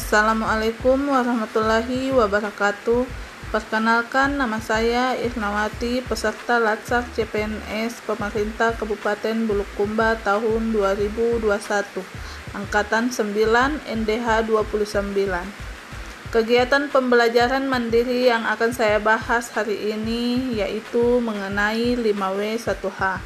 Assalamualaikum warahmatullahi wabarakatuh. Perkenalkan nama saya Irnawati, peserta Latsar CPNS Pemerintah Kabupaten Bulukumba tahun 2021, angkatan 9 NDH 29. Kegiatan pembelajaran mandiri yang akan saya bahas hari ini yaitu mengenai 5W1H,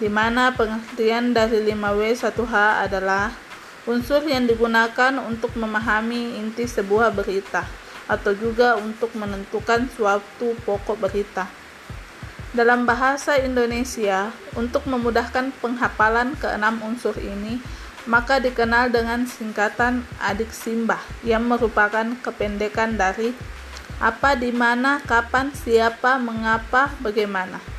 di mana pengertian dari 5W1H adalah unsur yang digunakan untuk memahami inti sebuah berita atau juga untuk menentukan suatu pokok berita. Dalam bahasa Indonesia, untuk memudahkan penghafalan keenam unsur ini, maka dikenal dengan singkatan adik simbah yang merupakan kependekan dari apa, di mana, kapan, siapa, mengapa, bagaimana.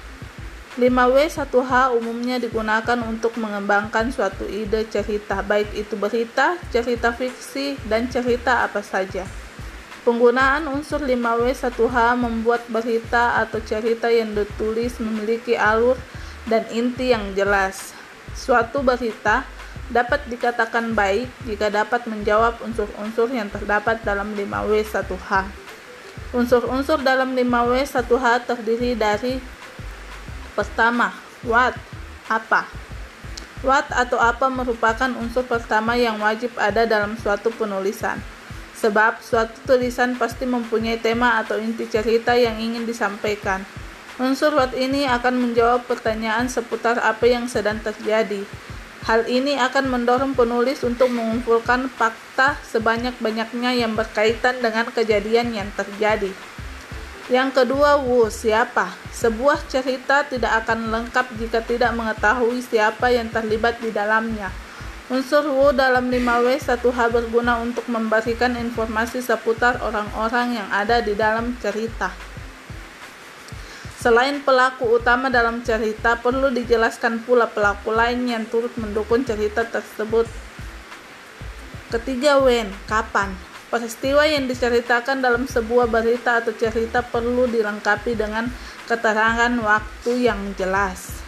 5W1H umumnya digunakan untuk mengembangkan suatu ide cerita, baik itu berita, cerita fiksi, dan cerita apa saja. Penggunaan unsur 5W1H membuat berita atau cerita yang ditulis memiliki alur dan inti yang jelas. Suatu berita dapat dikatakan baik jika dapat menjawab unsur-unsur yang terdapat dalam 5W1H. Unsur-unsur dalam 5W1H terdiri dari pertama, what, apa. What atau apa merupakan unsur pertama yang wajib ada dalam suatu penulisan. Sebab suatu tulisan pasti mempunyai tema atau inti cerita yang ingin disampaikan. Unsur what ini akan menjawab pertanyaan seputar apa yang sedang terjadi Hal ini akan mendorong penulis untuk mengumpulkan fakta sebanyak-banyaknya yang berkaitan dengan kejadian yang terjadi. Yang kedua, wu siapa? Sebuah cerita tidak akan lengkap jika tidak mengetahui siapa yang terlibat di dalamnya. Unsur wu dalam 5W1H berguna untuk memberikan informasi seputar orang-orang yang ada di dalam cerita. Selain pelaku utama dalam cerita, perlu dijelaskan pula pelaku lain yang turut mendukung cerita tersebut. Ketiga, when, kapan. Peristiwa yang diceritakan dalam sebuah berita atau cerita perlu dilengkapi dengan keterangan waktu yang jelas.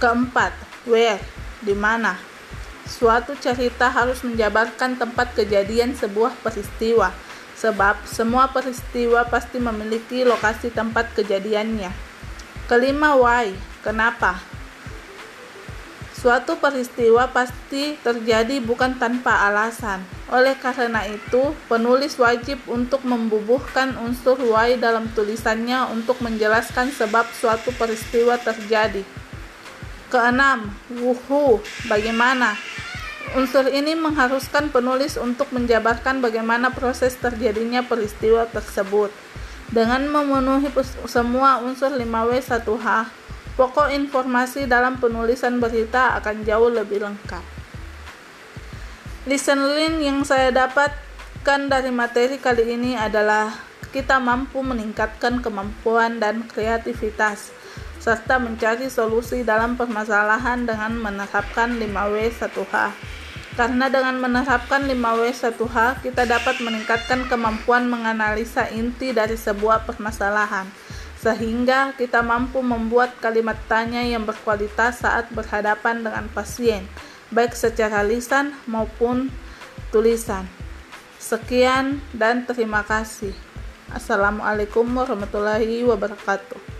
Keempat, where, di mana. Suatu cerita harus menjabarkan tempat kejadian sebuah peristiwa sebab semua peristiwa pasti memiliki lokasi tempat kejadiannya. Kelima, why? Kenapa? Suatu peristiwa pasti terjadi bukan tanpa alasan. Oleh karena itu, penulis wajib untuk membubuhkan unsur why dalam tulisannya untuk menjelaskan sebab suatu peristiwa terjadi. Keenam, wuhu, bagaimana? Unsur ini mengharuskan penulis untuk menjabarkan bagaimana proses terjadinya peristiwa tersebut. Dengan memenuhi semua unsur 5W1H, pokok informasi dalam penulisan berita akan jauh lebih lengkap. Listen line yang saya dapatkan dari materi kali ini adalah kita mampu meningkatkan kemampuan dan kreativitas serta mencari solusi dalam permasalahan dengan menerapkan 5W1H. Karena dengan menerapkan 5W1H, kita dapat meningkatkan kemampuan menganalisa inti dari sebuah permasalahan, sehingga kita mampu membuat kalimat tanya yang berkualitas saat berhadapan dengan pasien, baik secara lisan maupun tulisan. Sekian dan terima kasih. Assalamualaikum warahmatullahi wabarakatuh.